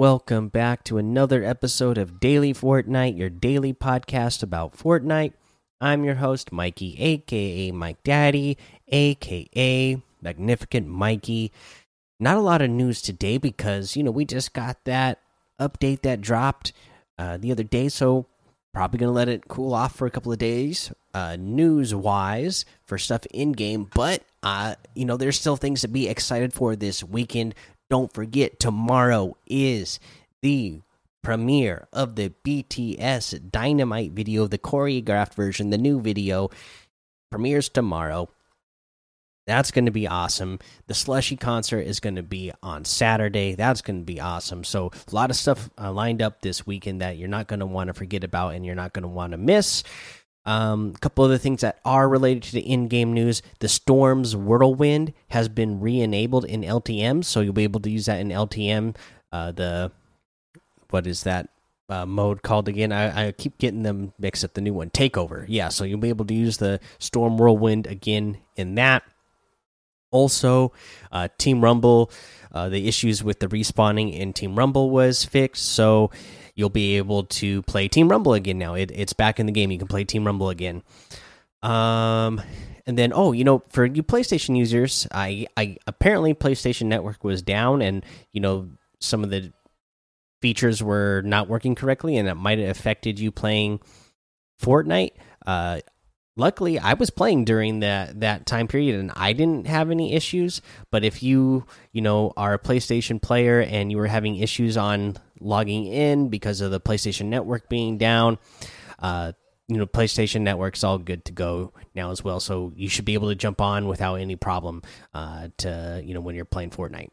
Welcome back to another episode of Daily Fortnite, your daily podcast about Fortnite. I'm your host, Mikey, aka Mike Daddy, aka Magnificent Mikey. Not a lot of news today because, you know, we just got that update that dropped uh, the other day, so probably going to let it cool off for a couple of days, uh, news wise, for stuff in game. But, uh, you know, there's still things to be excited for this weekend. Don't forget, tomorrow is the premiere of the BTS Dynamite video, the choreographed version, the new video premieres tomorrow. That's going to be awesome. The Slushii concert is going to be on Saturday. That's going to be awesome. So, a lot of stuff uh, lined up this weekend that you're not going to want to forget about and you're not going to want to miss. Um, a couple other things that are related to the in-game news: the Storm's Whirlwind has been re-enabled in LTM, so you'll be able to use that in LTM. Uh, the what is that uh, mode called again? I, I, keep getting them mixed up. The new one, Takeover. Yeah, so you'll be able to use the Storm Whirlwind again in that. Also, uh, Team Rumble, uh, the issues with the respawning in Team Rumble was fixed, so you'll be able to play Team Rumble again now. It, it's back in the game. You can play Team Rumble again. Um, and then oh, you know, for you PlayStation users, I I apparently PlayStation Network was down, and you know some of the features were not working correctly, and it might have affected you playing Fortnite. Uh, luckily i was playing during that that time period and i didn't have any issues but if you you know are a playstation player and you were having issues on logging in because of the playstation network being down uh you know playstation network's all good to go now as well so you should be able to jump on without any problem uh to you know when you're playing fortnite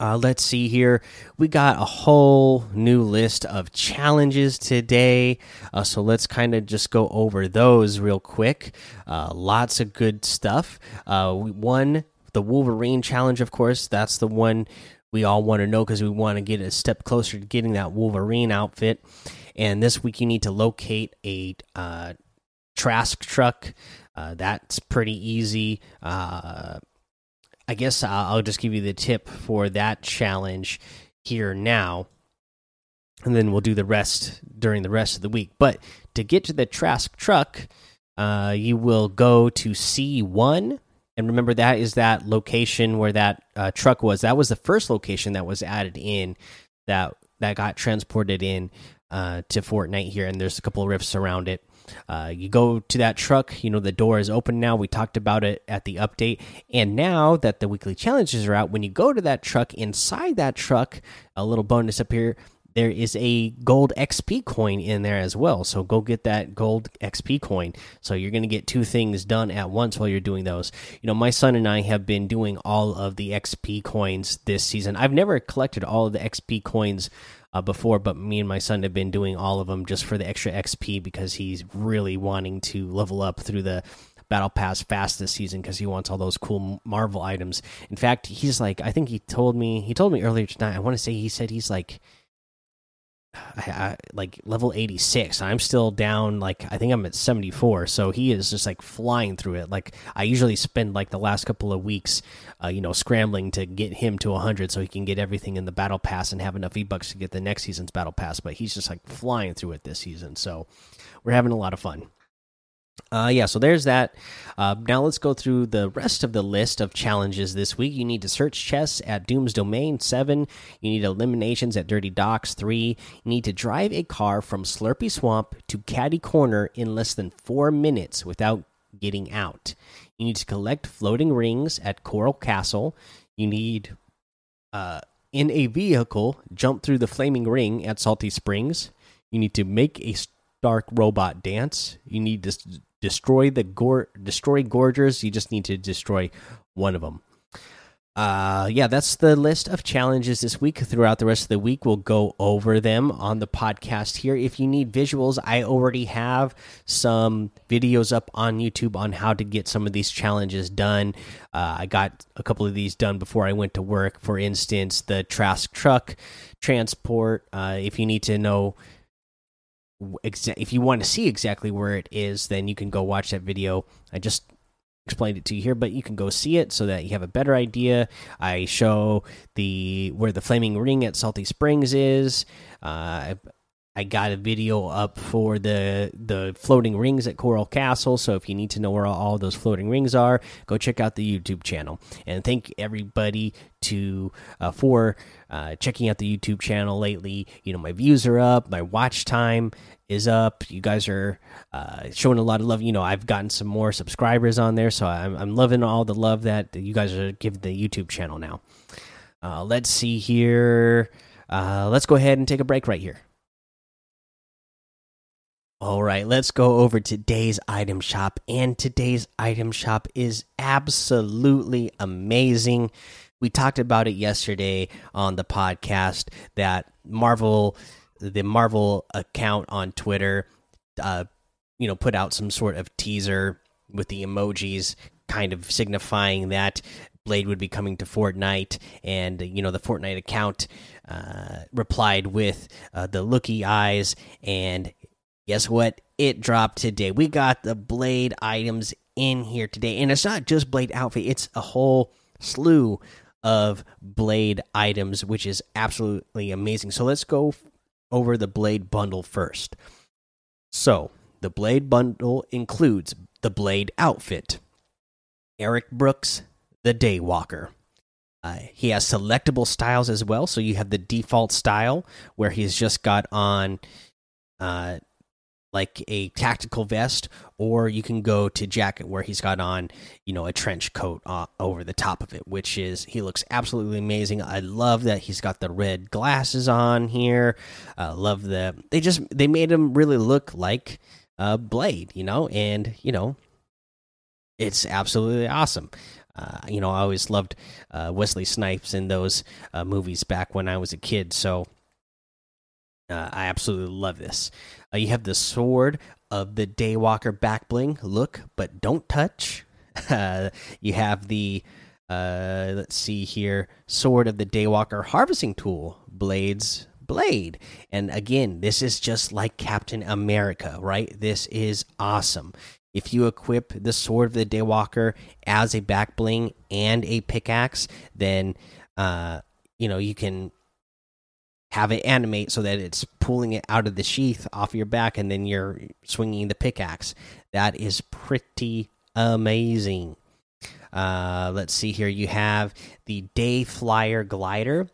uh, let's see here. We got a whole new list of challenges today. Uh, so let's kind of just go over those real quick. Uh, lots of good stuff. Uh, won the Wolverine challenge, of course. That's the one we all want to know because we want to get a step closer to getting that Wolverine outfit. And this week, you need to locate a uh, Trask truck. Uh, that's pretty easy. I guess I'll just give you the tip for that challenge here now, and then we'll do the rest during the rest of the week. But to get to the Trask truck, uh, you will go to C1. And remember, that is that location where that uh, truck was. That was the first location that was added in that that got transported in uh, to Fortnite here. And there's a couple of rifts around it. Uh, you go to that truck, you know, the door is open now. We talked about it at the update. And now that the weekly challenges are out, when you go to that truck, inside that truck, a little bonus up here, there is a gold XP coin in there as well. So go get that gold XP coin. So you're going to get two things done at once while you're doing those. You know, my son and I have been doing all of the XP coins this season. I've never collected all of the XP coins uh, before, but me and my son have been doing all of them just for the extra XP because he's really wanting to level up through the battle pass fast this season because he wants all those cool Marvel items. In fact, he's like, I think he told me he told me earlier tonight. I want to say he said he's like Like level 86 i'm still down like i think i'm at 74 so he is just like flying through it. Like i usually spend like the last couple of weeks uh, you know scrambling to get him to 100 so he can get everything in the battle pass and have enough v-bucks to get the next season's battle pass. But he's just like flying through it this season. So we're having a lot of fun uh, yeah, so there's that. Uh, now let's go through the rest of the list of challenges this week. You need to search chests at Doom's Domain 7. You need eliminations at Dirty Docks 3. You need to drive a car from Slurpy Swamp to Catty Corner in less than 4 minutes without getting out. You need to collect floating rings at Coral Castle. You need, uh, in a vehicle, jump through the flaming ring at Salty Springs. You need to make a Dark Robot Dance. You need to destroy the gor destroy Gorgers. You just need to destroy one of them. Uh, yeah, that's the list of challenges this week. Throughout the rest of the week, we'll go over them on the podcast here. If you need visuals, I already have some videos up on YouTube on how to get some of these challenges done. Uh, I got a couple of these done before I went to work. For instance, the Trask truck transport. Uh, if you need to know if you want to see exactly where it is, then you can go watch that video. I just explained it to you here, but you can go see it so that you have a better idea. I show the where the flaming ring at Salty Springs is. Uh, got a video up for the the floating rings at Coral Castle. So if you need to know where all those floating rings are, go check out the YouTube channel. And thank everybody to uh, for uh, checking out the YouTube channel lately. You know my views are up, my watch time is up. You guys are uh, showing a lot of love. You know I've gotten some more subscribers on there, so I'm, I'm loving all the love that you guys are giving the YouTube channel now. Uh, let's see here. Uh, let's go ahead and take a break right here. All right, let's go over today's item shop. And today's item shop is absolutely amazing. We talked about it yesterday on the podcast that Marvel, the Marvel account on Twitter, uh, you know, put out some sort of teaser with the emojis, kind of signifying that Blade would be coming to Fortnite, and you know the Fortnite account uh, replied with uh, the looky eyes, and guess what? It dropped today. We got the Blade items in here today, and it's not just Blade outfit; it's a whole slew of Blade items, which is absolutely amazing. So let's go over the Blade bundle first. So the Blade bundle includes the Blade outfit, Eric Brooks, the Daywalker. Uh, he has selectable styles as well. So you have the default style where he's just got on uh, like a tactical vest, or you can go to jacket where he's got on, you know, a trench coat uh, over the top of it, which is he looks absolutely amazing. I love that he's got the red glasses on here. Uh, love the they just they made him really look like a Blade, you know, and you know, it's absolutely awesome. Uh, you know, I always loved uh, Wesley Snipes in those uh, movies back when I was a kid, so uh, I absolutely love this. Uh, you have the sword of the Daywalker back bling. Look, but don't touch. Uh, you have the uh, let's see here, sword of the Daywalker harvesting tool. Blades blade. And again, this is just like Captain America, right? This is awesome. If you equip the sword of the Daywalker as a back bling and a pickaxe, then uh, you know you can have it animate so that it's pulling it out of the sheath off your back and then you're swinging the pickaxe. That is pretty amazing. Uh, let's see here. You have the Day Flyer glider,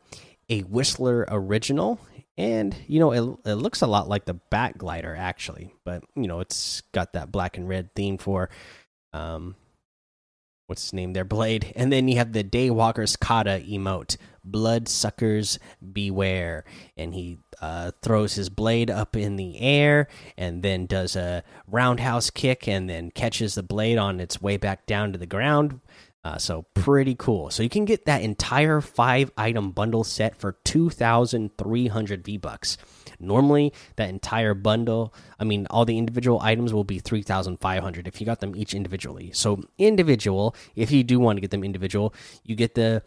a Whistler original, and you know it, it looks a lot like the Bat glider actually, but you know it's got that black and red theme for um, what's his name there, Blade. And then you have the Daywalker's Kata emote, Bloodsuckers Beware. And he uh, throws his blade up in the air and then does a roundhouse kick and then catches the blade on its way back down to the ground. Uh, so pretty cool. So you can get that entire five item bundle set for 2,300 V bucks. Normally, that entire bundle, I mean, all the individual items will be 3,500 if you got them each individually. So, individual, if you do want to get them individual, you get the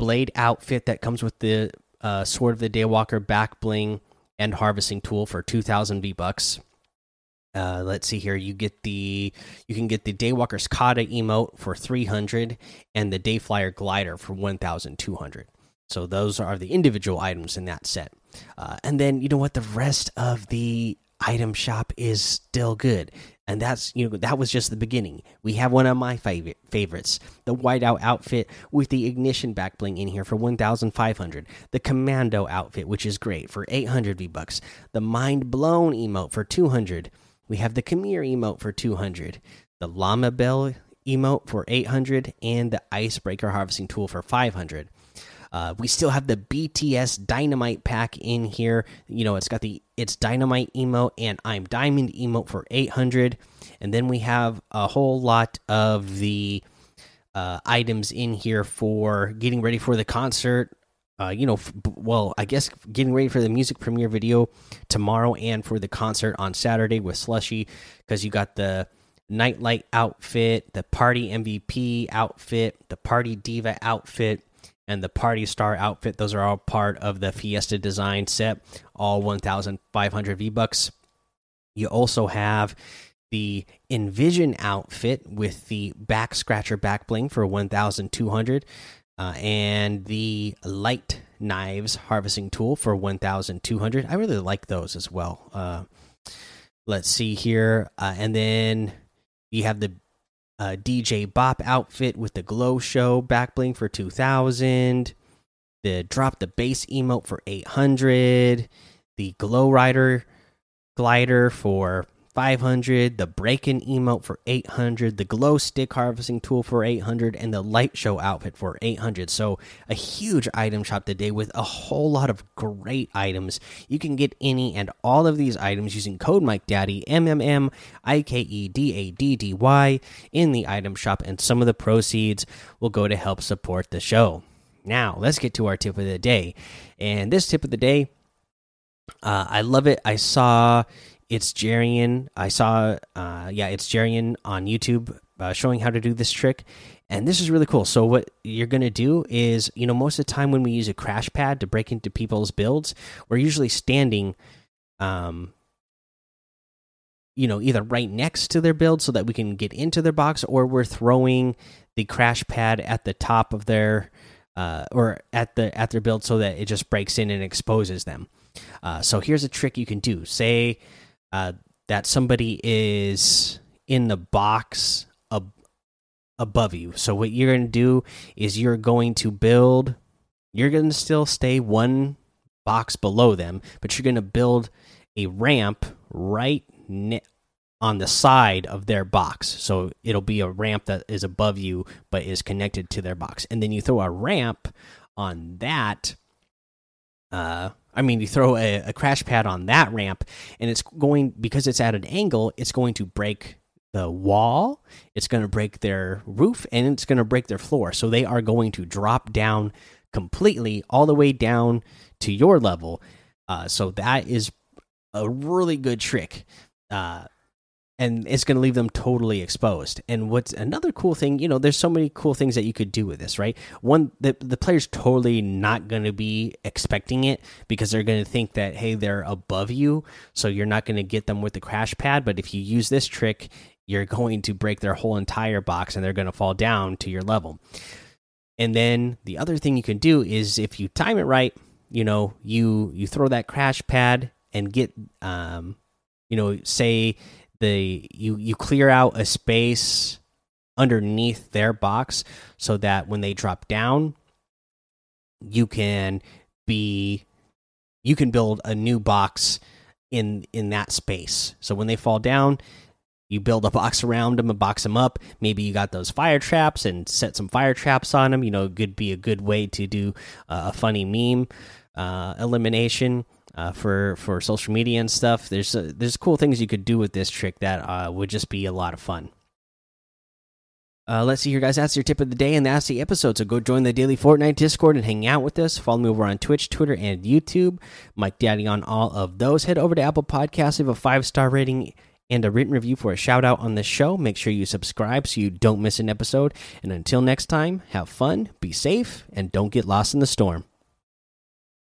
blade outfit that comes with the uh, Sword of the Daywalker back bling and harvesting tool for 2,000 V bucks. Uh, let's see here. You get the you can get the Daywalker's Kata emote for 300 and the Dayflyer glider for 1,200. So those are the individual items in that set. Uh, and then you know what? The rest of the item shop is still good, and that's you know that was just the beginning. We have one of my favorite favorites, the whiteout outfit with the ignition back bling in here for one thousand five hundred. The commando outfit, which is great for eight hundred V bucks. The mind blown emote for two hundred. We have the Khmer emote for two hundred. The llama bell emote for 800 and the icebreaker harvesting tool for 500 uh, we still have the BTS Dynamite pack in here. You know, it's got the it's Dynamite emote and I'm Diamond emote for 800, and then we have a whole lot of the uh, items in here for getting ready for the concert. Uh, you know, well, I guess getting ready for the music premiere video tomorrow and for the concert on Saturday with Slushii because you got the nightlight outfit, the party MVP outfit, the party diva outfit, and the Party Star outfit. Those are all part of the Fiesta design set, all 1,500 V bucks. You also have the Envision outfit with the back scratcher back bling for 1,200, uh, and the light knives harvesting tool for 1,200. I really like those as well. Uh, let's see here, uh, and then you have the uh, DJ Bop outfit with the glow show back bling for 2,000. The drop the base emote for 800. The glow rider glider for 500, the break in emote for 800, the glow stick harvesting tool for 800, and the light show outfit for 800. So, a huge item shop today with a whole lot of great items. You can get any and all of these items using code Mike Daddy M M M I K E D A D D Y in the item shop, and some of the proceeds will go to help support the show. Now, let's get to our tip of the day. And this tip of the day, uh, I love it. I saw it's Jarian. I saw, uh, yeah, it's Jarian on YouTube uh, showing how to do this trick, and this is really cool. So what you're gonna do is, you know, most of the time when we use a crash pad to break into people's builds, we're usually standing, um, you know, either right next to their build so that we can get into their box, or we're throwing the crash pad at the top of their, uh, or at the at their build so that it just breaks in and exposes them. Uh, so here's a trick you can do. Say uh, that somebody is in the box ab above you. So what you're going to do is you're going to build. You're going to still stay one box below them, but you're going to build a ramp right on the side of their box. So it'll be a ramp that is above you but is connected to their box. And then you throw a ramp on that uh I mean, you throw a, a, crash pad on that ramp, and it's going because it's at an angle. It's going to break the wall. It's going to break their roof, and it's going to break their floor. So they are going to drop down completely, all the way down to your level. Uh, so that is a really good trick. Uh, and it's going to leave them totally exposed. And what's another cool thing, you know, there's so many cool things that you could do with this, right? One, the the player's totally not going to be expecting it because they're going to think that hey, they're above you, so you're not going to get them with the crash pad. But if you use this trick, you're going to break their whole entire box, and they're going to fall down to your level. And then the other thing you can do is if you time it right, you know, you you throw that crash pad and get um, you know, say the you you clear out a space underneath their box so that when they drop down you can be you can build a new box in in that space. So when they fall down you build a box around them and box them up. Maybe you got those fire traps and set some fire traps on them you know it could be a good way to do uh, a funny meme uh, elimination uh, for for social media and stuff. There's uh, there's cool things you could do with this trick that uh, would just be a lot of fun. Uh, let's see here, guys. That's your tip of the day, and that's the episode. So go join the daily Fortnite Discord and hang out with us. Follow me over on Twitch, Twitter, and YouTube. Mike Daddy on all of those. Head over to Apple Podcasts, leave a five star rating and a written review for a shout out on the show. Make sure you subscribe so you don't miss an episode. And until next time, have fun, be safe, and don't get lost in the storm.